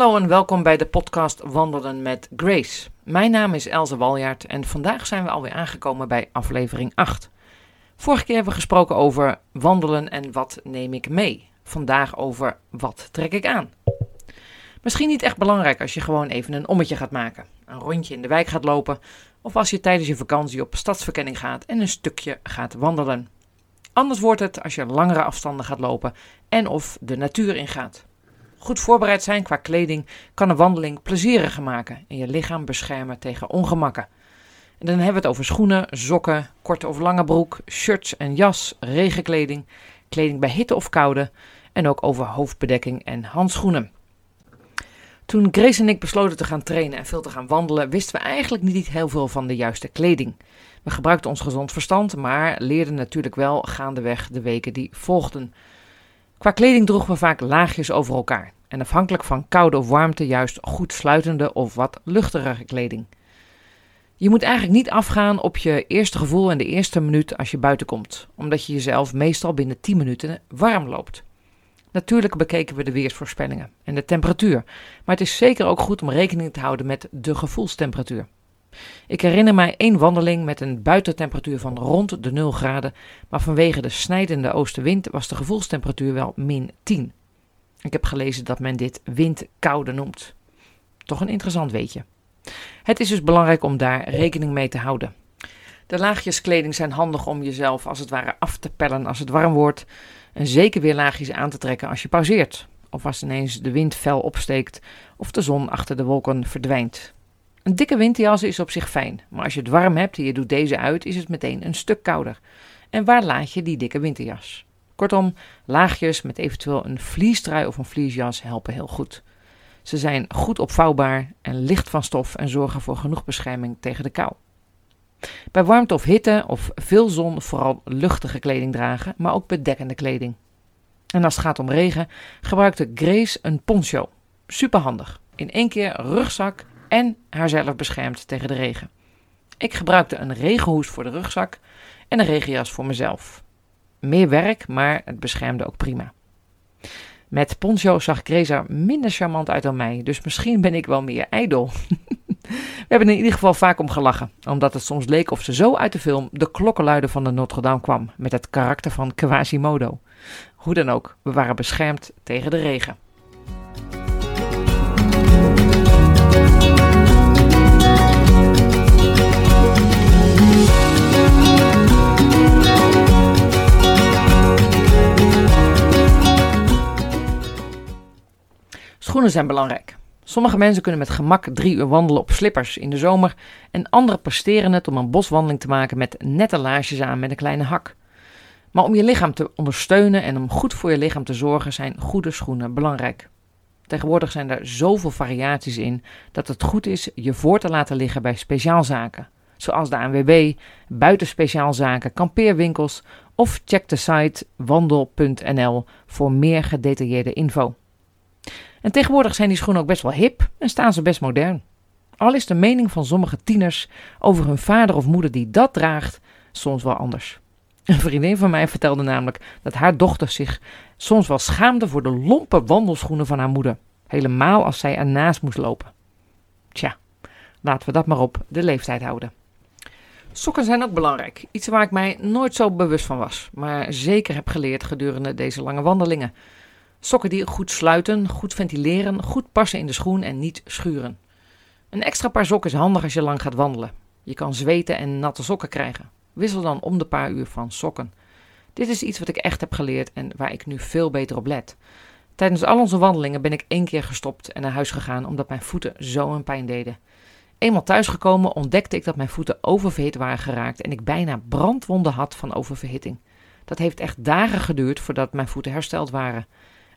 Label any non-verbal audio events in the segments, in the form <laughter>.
Hallo en welkom bij de podcast Wandelen met Grace. Mijn naam is Elze Waljaard en vandaag zijn we alweer aangekomen bij aflevering 8. Vorige keer hebben we gesproken over wandelen en wat neem ik mee. Vandaag over wat trek ik aan. Misschien niet echt belangrijk als je gewoon even een ommetje gaat maken, een rondje in de wijk gaat lopen of als je tijdens je vakantie op stadsverkenning gaat en een stukje gaat wandelen. Anders wordt het als je langere afstanden gaat lopen en of de natuur ingaat. Goed voorbereid zijn qua kleding kan een wandeling plezieriger maken en je lichaam beschermen tegen ongemakken. En dan hebben we het over schoenen, sokken, korte of lange broek, shirts en jas, regenkleding, kleding bij hitte of koude en ook over hoofdbedekking en handschoenen. Toen Grace en ik besloten te gaan trainen en veel te gaan wandelen, wisten we eigenlijk niet heel veel van de juiste kleding. We gebruikten ons gezond verstand, maar leerden natuurlijk wel gaandeweg de weken die volgden. Qua kleding droegen we vaak laagjes over elkaar en afhankelijk van koude of warmte juist goed sluitende of wat luchtigere kleding. Je moet eigenlijk niet afgaan op je eerste gevoel en de eerste minuut als je buiten komt, omdat je jezelf meestal binnen 10 minuten warm loopt. Natuurlijk bekeken we de weersvoorspellingen en de temperatuur, maar het is zeker ook goed om rekening te houden met de gevoelstemperatuur. Ik herinner mij één wandeling met een buitentemperatuur van rond de 0 graden, maar vanwege de snijdende oostenwind was de gevoelstemperatuur wel min 10. Ik heb gelezen dat men dit windkoude noemt. Toch een interessant weetje. Het is dus belangrijk om daar rekening mee te houden. De laagjes kleding zijn handig om jezelf als het ware af te pellen als het warm wordt. En zeker weer laagjes aan te trekken als je pauzeert. Of als ineens de wind fel opsteekt of de zon achter de wolken verdwijnt. Een dikke winterjas is op zich fijn, maar als je het warm hebt en je doet deze uit, is het meteen een stuk kouder. En waar laat je die dikke winterjas? Kortom, laagjes met eventueel een vliestrui of een vliesjas helpen heel goed. Ze zijn goed opvouwbaar en licht van stof en zorgen voor genoeg bescherming tegen de kou. Bij warmte of hitte of veel zon vooral luchtige kleding dragen, maar ook bedekkende kleding. En als het gaat om regen, gebruikte Grace een poncho. Superhandig. In één keer rugzak en haarzelf beschermd tegen de regen. Ik gebruikte een regenhoes voor de rugzak en een regenjas voor mezelf. Meer werk, maar het beschermde ook prima. Met poncho zag Grace minder charmant uit dan mij, dus misschien ben ik wel meer ijdel. <laughs> We hebben in ieder geval vaak om gelachen, omdat het soms leek of ze zo uit de film De Klokkenluider van de Notre Dame kwam, met het karakter van Quasimodo. Hoe dan ook, we waren beschermd tegen de regen. Schoenen zijn belangrijk. Sommige mensen kunnen met gemak drie uur wandelen op slippers in de zomer en anderen presteren het om een boswandeling te maken met nette laarsjes aan met een kleine hak. Maar om je lichaam te ondersteunen en om goed voor je lichaam te zorgen zijn goede schoenen belangrijk. Tegenwoordig zijn er zoveel variaties in dat het goed is je voor te laten liggen bij speciaalzaken, zoals de ANWB, buitenspeciaalzaken, kampeerwinkels of check de site wandel.nl voor meer gedetailleerde info. En tegenwoordig zijn die schoenen ook best wel hip en staan ze best modern. Al is de mening van sommige tieners over hun vader of moeder die dat draagt soms wel anders. Een vriendin van mij vertelde namelijk dat haar dochter zich soms wel schaamde voor de lompe wandelschoenen van haar moeder. Helemaal als zij ernaast moest lopen. Tja, laten we dat maar op de leeftijd houden. Sokken zijn ook belangrijk. Iets waar ik mij nooit zo bewust van was, maar zeker heb geleerd gedurende deze lange wandelingen. Sokken die goed sluiten, goed ventileren, goed passen in de schoen en niet schuren. Een extra paar sokken is handig als je lang gaat wandelen. Je kan zweten en natte sokken krijgen. Wissel dan om de paar uur van sokken. Dit is iets wat ik echt heb geleerd en waar ik nu veel beter op let. Tijdens al onze wandelingen ben ik één keer gestopt en naar huis gegaan omdat mijn voeten zo een pijn deden. Eenmaal thuisgekomen ontdekte ik dat mijn voeten oververhit waren geraakt en ik bijna brandwonden had van oververhitting. Dat heeft echt dagen geduurd voordat mijn voeten hersteld waren.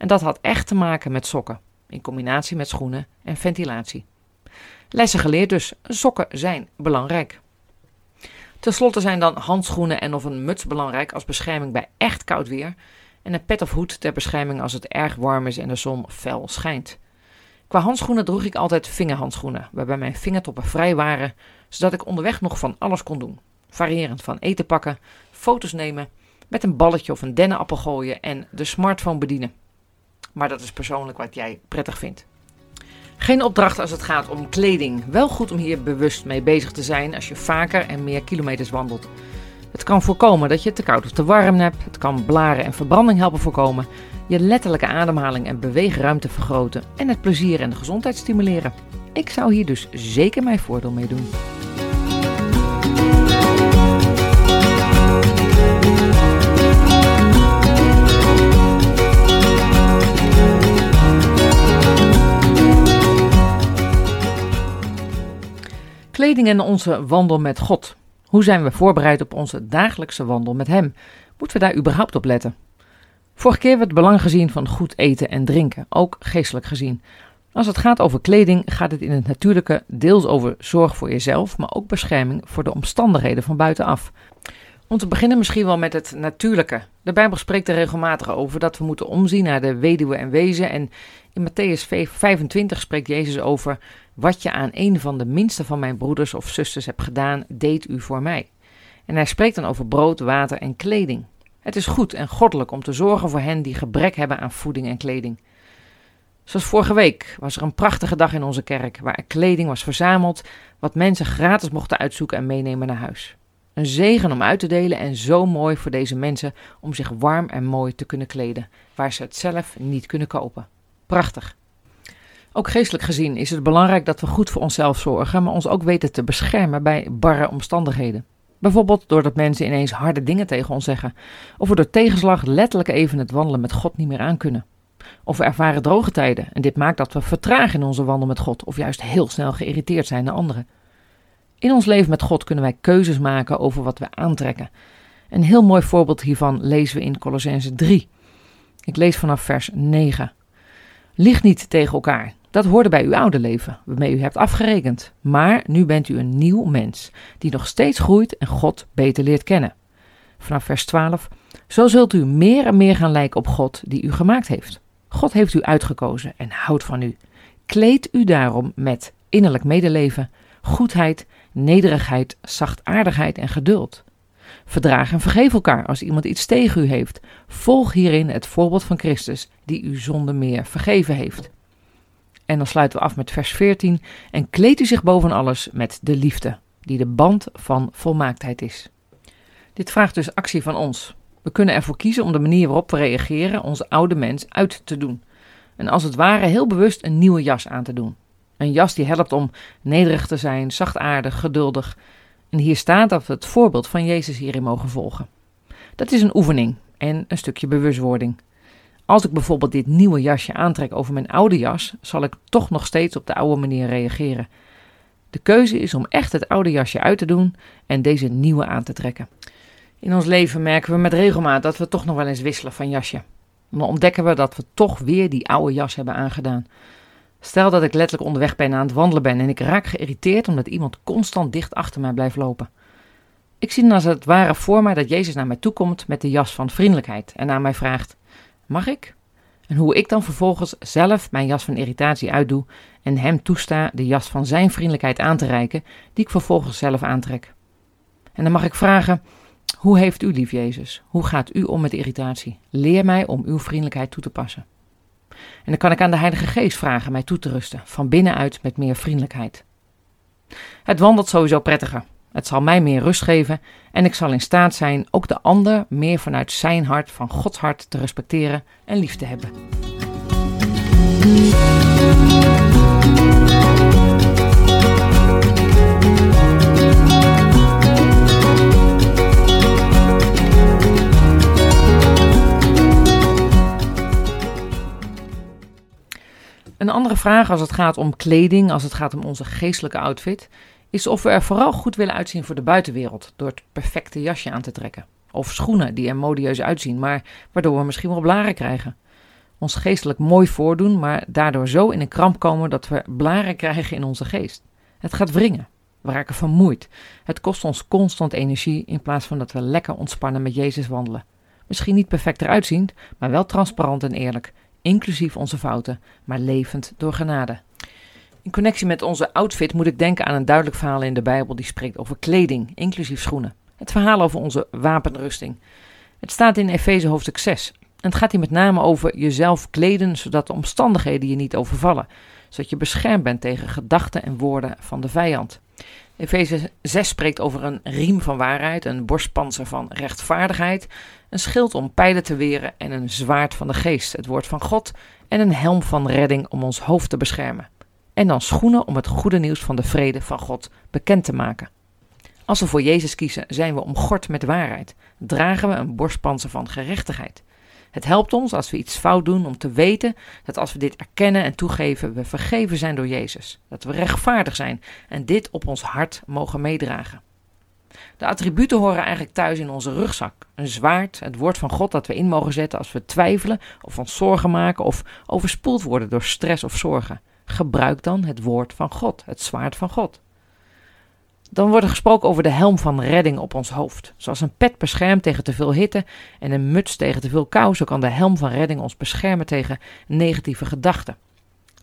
En dat had echt te maken met sokken, in combinatie met schoenen en ventilatie. Lessen geleerd dus, sokken zijn belangrijk. Ten slotte zijn dan handschoenen en of een muts belangrijk als bescherming bij echt koud weer en een pet of hoed ter bescherming als het erg warm is en de zon fel schijnt. Qua handschoenen droeg ik altijd vingerhandschoenen, waarbij mijn vingertoppen vrij waren, zodat ik onderweg nog van alles kon doen. Variërend van eten pakken, foto's nemen, met een balletje of een dennenappel gooien en de smartphone bedienen. Maar dat is persoonlijk wat jij prettig vindt. Geen opdracht als het gaat om kleding. Wel goed om hier bewust mee bezig te zijn als je vaker en meer kilometers wandelt. Het kan voorkomen dat je te koud of te warm hebt. Het kan blaren en verbranding helpen voorkomen. Je letterlijke ademhaling en beweegruimte vergroten. En het plezier en de gezondheid stimuleren. Ik zou hier dus zeker mijn voordeel mee doen. Kleding en onze wandel met God. Hoe zijn we voorbereid op onze dagelijkse wandel met Hem? Moeten we daar überhaupt op letten? Vorige keer werd het belang gezien van goed eten en drinken, ook geestelijk gezien. Als het gaat over kleding, gaat het in het natuurlijke deels over zorg voor jezelf, maar ook bescherming voor de omstandigheden van buitenaf. Om te beginnen misschien wel met het natuurlijke. De Bijbel spreekt er regelmatig over dat we moeten omzien naar de weduwe en wezen. En in Matthäus 25 spreekt Jezus over wat je aan een van de minste van mijn broeders of zusters hebt gedaan, deed u voor mij. En hij spreekt dan over brood, water en kleding. Het is goed en goddelijk om te zorgen voor hen die gebrek hebben aan voeding en kleding. Zoals vorige week was er een prachtige dag in onze kerk waar er kleding was verzameld, wat mensen gratis mochten uitzoeken en meenemen naar huis. Een zegen om uit te delen en zo mooi voor deze mensen om zich warm en mooi te kunnen kleden, waar ze het zelf niet kunnen kopen. Prachtig. Ook geestelijk gezien is het belangrijk dat we goed voor onszelf zorgen, maar ons ook weten te beschermen bij barre omstandigheden. Bijvoorbeeld doordat mensen ineens harde dingen tegen ons zeggen, of we door tegenslag letterlijk even het wandelen met God niet meer aankunnen. Of we ervaren droge tijden en dit maakt dat we vertragen in onze wandel met God, of juist heel snel geïrriteerd zijn naar anderen. In ons leven met God kunnen wij keuzes maken over wat we aantrekken. Een heel mooi voorbeeld hiervan lezen we in Colossense 3. Ik lees vanaf vers 9. Lieg niet tegen elkaar. Dat hoorde bij uw oude leven, waarmee u hebt afgerekend. Maar nu bent u een nieuw mens, die nog steeds groeit en God beter leert kennen. Vanaf vers 12. Zo zult u meer en meer gaan lijken op God die u gemaakt heeft. God heeft u uitgekozen en houdt van u. Kleed u daarom met innerlijk medeleven, goedheid, nederigheid, zachtaardigheid en geduld. Verdraag en vergeef elkaar als iemand iets tegen u heeft. Volg hierin het voorbeeld van Christus, die u zonder meer vergeven heeft. En dan sluiten we af met vers 14. En kleed u zich boven alles met de liefde, die de band van volmaaktheid is. Dit vraagt dus actie van ons. We kunnen ervoor kiezen om de manier waarop we reageren onze oude mens uit te doen. En als het ware heel bewust een nieuwe jas aan te doen. Een jas die helpt om nederig te zijn, zachtaardig, geduldig. En hier staat dat we het voorbeeld van Jezus hierin mogen volgen. Dat is een oefening en een stukje bewustwording. Als ik bijvoorbeeld dit nieuwe jasje aantrek over mijn oude jas, zal ik toch nog steeds op de oude manier reageren. De keuze is om echt het oude jasje uit te doen en deze nieuwe aan te trekken. In ons leven merken we met regelmaat dat we toch nog wel eens wisselen van jasje. Dan ontdekken we dat we toch weer die oude jas hebben aangedaan. Stel dat ik letterlijk onderweg ben aan het wandelen ben en ik raak geïrriteerd omdat iemand constant dicht achter mij blijft lopen. Ik zie dan als het ware voor mij dat Jezus naar mij toe komt met de jas van vriendelijkheid en aan mij vraagt: Mag ik? En hoe ik dan vervolgens zelf mijn jas van irritatie uitdoe en hem toesta de jas van zijn vriendelijkheid aan te reiken, die ik vervolgens zelf aantrek. En dan mag ik vragen: Hoe heeft u lief, Jezus? Hoe gaat u om met irritatie? Leer mij om uw vriendelijkheid toe te passen. En dan kan ik aan de Heilige Geest vragen mij toe te rusten, van binnenuit met meer vriendelijkheid. Het wandelt sowieso prettiger. Het zal mij meer rust geven en ik zal in staat zijn ook de ander meer vanuit zijn hart, van Gods hart, te respecteren en lief te hebben. Een andere vraag als het gaat om kleding, als het gaat om onze geestelijke outfit, is of we er vooral goed willen uitzien voor de buitenwereld door het perfecte jasje aan te trekken. Of schoenen die er modieus uitzien, maar waardoor we misschien wel blaren krijgen. Ons geestelijk mooi voordoen, maar daardoor zo in een kramp komen dat we blaren krijgen in onze geest. Het gaat wringen. We raken vermoeid. Het kost ons constant energie in plaats van dat we lekker ontspannen met Jezus wandelen. Misschien niet perfect eruit ziend, maar wel transparant en eerlijk, inclusief onze fouten, maar levend door genade. In connectie met onze outfit moet ik denken aan een duidelijk verhaal in de Bijbel die spreekt over kleding, inclusief schoenen. Het verhaal over onze wapenrusting. Het staat in Efeze hoofdstuk 6. En het gaat hier met name over jezelf kleden zodat de omstandigheden je niet overvallen. zodat je beschermd bent tegen gedachten en woorden van de vijand. Efeze 6 spreekt over een riem van waarheid, een borstpanzer van rechtvaardigheid, een schild om pijlen te weren en een zwaard van de geest, het woord van God, en een helm van redding om ons hoofd te beschermen. En dan schoenen om het goede nieuws van de vrede van God bekend te maken. Als we voor Jezus kiezen, zijn we omgord met waarheid, dragen we een borstpanzer van gerechtigheid. Het helpt ons als we iets fout doen om te weten dat als we dit erkennen en toegeven, we vergeven zijn door Jezus. Dat we rechtvaardig zijn en dit op ons hart mogen meedragen. De attributen horen eigenlijk thuis in onze rugzak. Een zwaard, het woord van God dat we in mogen zetten als we twijfelen of ons zorgen maken of overspoeld worden door stress of zorgen. Gebruik dan het woord van God, het zwaard van God. Dan wordt er gesproken over de helm van redding op ons hoofd. Zoals een pet beschermt tegen te veel hitte en een muts tegen te veel kou, zo kan de helm van redding ons beschermen tegen negatieve gedachten.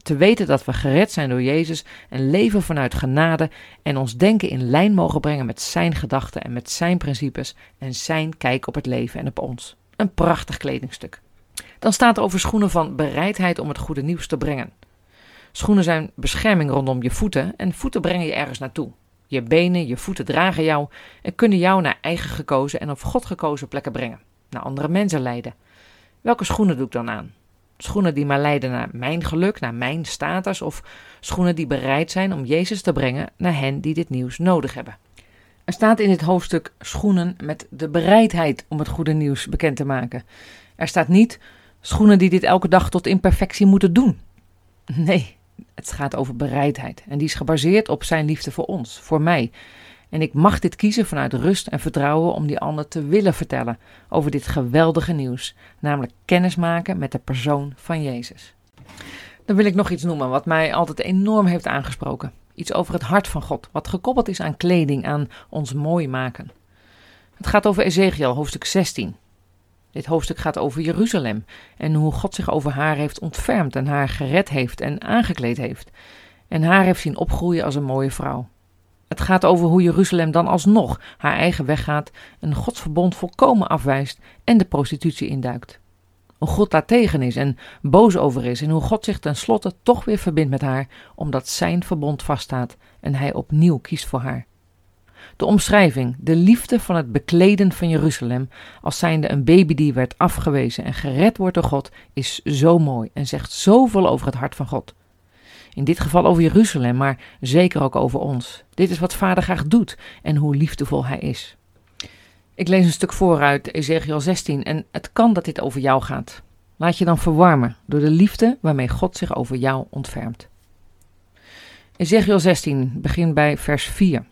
Te weten dat we gered zijn door Jezus en leven vanuit genade en ons denken in lijn mogen brengen met Zijn gedachten en met Zijn principes en Zijn kijk op het leven en op ons. Een prachtig kledingstuk. Dan staat er over schoenen van bereidheid om het goede nieuws te brengen. Schoenen zijn bescherming rondom je voeten en voeten brengen je ergens naartoe. Je benen, je voeten dragen jou en kunnen jou naar eigen gekozen en op God gekozen plekken brengen, naar andere mensen leiden. Welke schoenen doe ik dan aan? Schoenen die mij leiden naar mijn geluk, naar mijn status, of schoenen die bereid zijn om Jezus te brengen naar hen die dit nieuws nodig hebben. Er staat in dit hoofdstuk schoenen met de bereidheid om het goede nieuws bekend te maken. Er staat niet schoenen die dit elke dag tot imperfectie moeten doen. Nee, het gaat over bereidheid. En die is gebaseerd op zijn liefde voor ons, voor mij. En ik mag dit kiezen vanuit rust en vertrouwen om die ander te willen vertellen over dit geweldige nieuws, namelijk kennis maken met de persoon van Jezus. Dan wil ik nog iets noemen wat mij altijd enorm heeft aangesproken. Iets over het hart van God, wat gekoppeld is aan kleding, aan ons mooi maken. Het gaat over Ezekiel, hoofdstuk 16. Dit hoofdstuk gaat over Jeruzalem en hoe God zich over haar heeft ontfermd en haar gered heeft en aangekleed heeft. En haar heeft zien opgroeien als een mooie vrouw. Het gaat over hoe Jeruzalem dan alsnog haar eigen weg gaat, een godsverbond volkomen afwijst en de prostitutie induikt. Hoe God daartegen is en boos over is en hoe God zich tenslotte toch weer verbindt met haar, omdat zijn verbond vaststaat en hij opnieuw kiest voor haar. De omschrijving, de liefde van het bekleden van Jeruzalem, als zijnde een baby die werd afgewezen en gered wordt door God, is zo mooi en zegt zoveel over het hart van God. In dit geval over Jeruzalem, maar zeker ook over ons. Dit is wat Vader graag doet en hoe liefdevol Hij is. Ik lees een stuk voor uit Ezekiel 16 en het kan dat dit over jou gaat. Laat je dan verwarmen door de liefde waarmee God zich over jou ontfermt. Ezekiel 16 begint bij vers 4.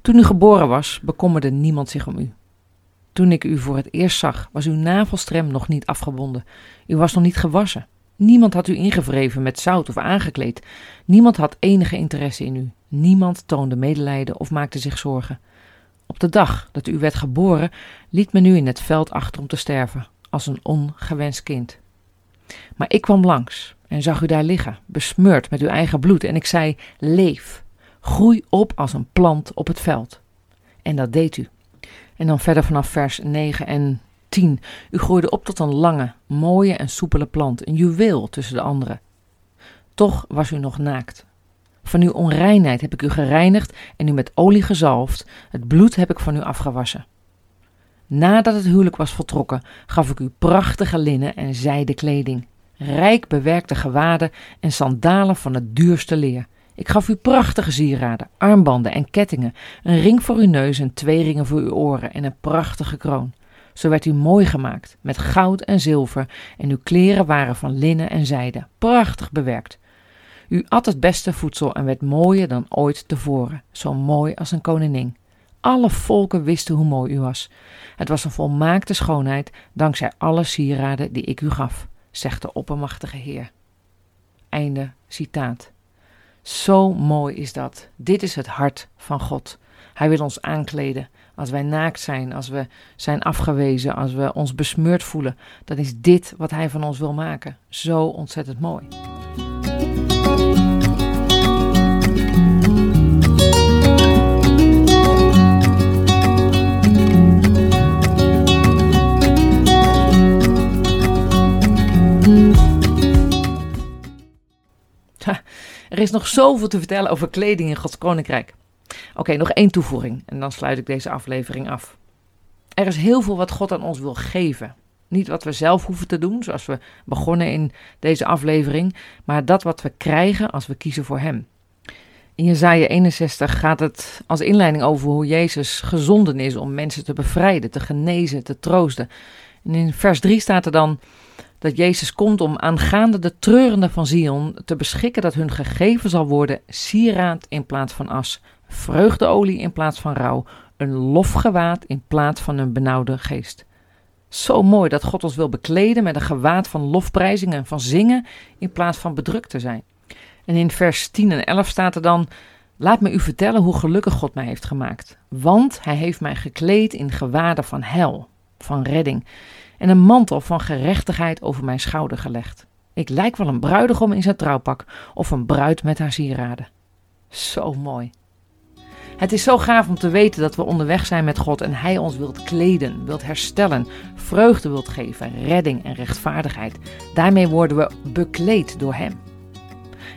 Toen u geboren was, bekommerde niemand zich om u. Toen ik u voor het eerst zag, was uw navelstrem nog niet afgebonden. U was nog niet gewassen. Niemand had u ingevreven met zout of aangekleed. Niemand had enige interesse in u. Niemand toonde medelijden of maakte zich zorgen. Op de dag dat u werd geboren, liet men u in het veld achter om te sterven, als een ongewenst kind. Maar ik kwam langs en zag u daar liggen, besmeurd met uw eigen bloed, en ik zei: Leef, groei op als een plant op het veld. En dat deed u. En dan verder vanaf vers 9 en 10. U groeide op tot een lange, mooie en soepele plant, een juweel tussen de anderen. Toch was u nog naakt. Van uw onreinheid heb ik u gereinigd en u met olie gezalfd, het bloed heb ik van u afgewassen. Nadat het huwelijk was voltrokken, gaf ik u prachtige linnen en zijden kleding, rijk bewerkte gewaden en sandalen van het duurste leer. Ik gaf u prachtige sieraden, armbanden en kettingen, een ring voor uw neus en twee ringen voor uw oren en een prachtige kroon. Zo werd u mooi gemaakt, met goud en zilver, en uw kleren waren van linnen en zijde, prachtig bewerkt. U at het beste voedsel en werd mooier dan ooit tevoren, zo mooi als een koningin. Alle volken wisten hoe mooi u was. Het was een volmaakte schoonheid, dankzij alle sieraden die ik u gaf, zegt de oppermachtige Heer. Einde citaat. Zo mooi is dat. Dit is het hart van God. Hij wil ons aankleden. Als wij naakt zijn, als we zijn afgewezen, als we ons besmeurd voelen, dan is dit wat Hij van ons wil maken. Zo ontzettend mooi. Is nog zoveel te vertellen over kleding in Gods Koninkrijk. Oké, nog één toevoeging en dan sluit ik deze aflevering af. Er is heel veel wat God aan ons wil geven. Niet wat we zelf hoeven te doen, zoals we begonnen in deze aflevering, maar dat wat we krijgen als we kiezen voor Hem. In Jezaja 61 gaat het als inleiding over hoe Jezus gezonden is om mensen te bevrijden, te genezen, te troosten. En in vers 3 staat er dan dat Jezus komt om aangaande de treurende van Zion te beschikken dat hun gegeven zal worden sieraad in plaats van as, vreugdeolie in plaats van rouw, een lofgewaad in plaats van een benauwde geest. Zo mooi dat God ons wil bekleden met een gewaad van lofprijzing en van zingen in plaats van bedrukt te zijn. En in vers 10 en 11 staat er dan: Laat me u vertellen hoe gelukkig God mij heeft gemaakt. Want hij heeft mij gekleed in gewaden van hel, van redding, en een mantel van gerechtigheid over mijn schouder gelegd. Ik lijk wel een bruidegom in zijn trouwpak of een bruid met haar sieraden. Zo mooi. Het is zo gaaf om te weten dat we onderweg zijn met God en Hij ons wilt kleden, wilt herstellen, vreugde wilt geven, redding en rechtvaardigheid. Daarmee worden we bekleed door Hem.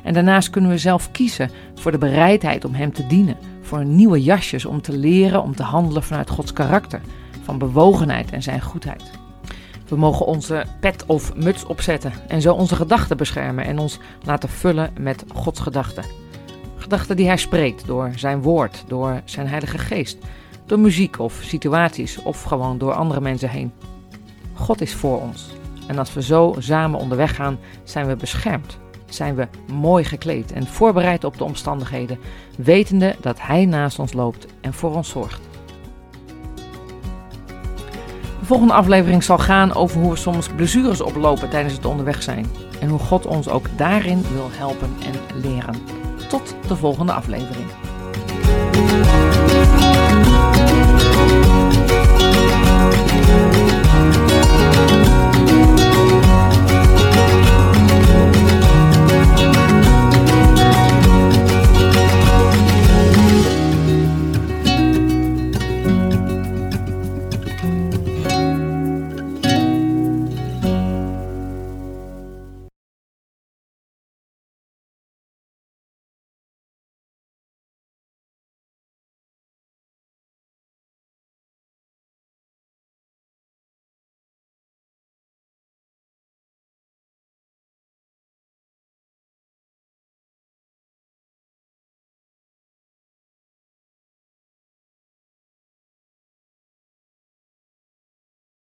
En daarnaast kunnen we zelf kiezen voor de bereidheid om Hem te dienen, voor nieuwe jasjes om te leren om te handelen vanuit Gods karakter, van bewogenheid en Zijn goedheid. We mogen onze pet of muts opzetten en zo onze gedachten beschermen en ons laten vullen met Gods gedachten. Gedachten die Hij spreekt door Zijn woord, door Zijn Heilige Geest, door muziek of situaties of gewoon door andere mensen heen. God is voor ons en als we zo samen onderweg gaan, zijn we beschermd zijn we mooi gekleed en voorbereid op de omstandigheden, wetende dat Hij naast ons loopt en voor ons zorgt. De volgende aflevering zal gaan over hoe we soms blessures oplopen tijdens het onderweg zijn en hoe God ons ook daarin wil helpen en leren. Tot de volgende aflevering.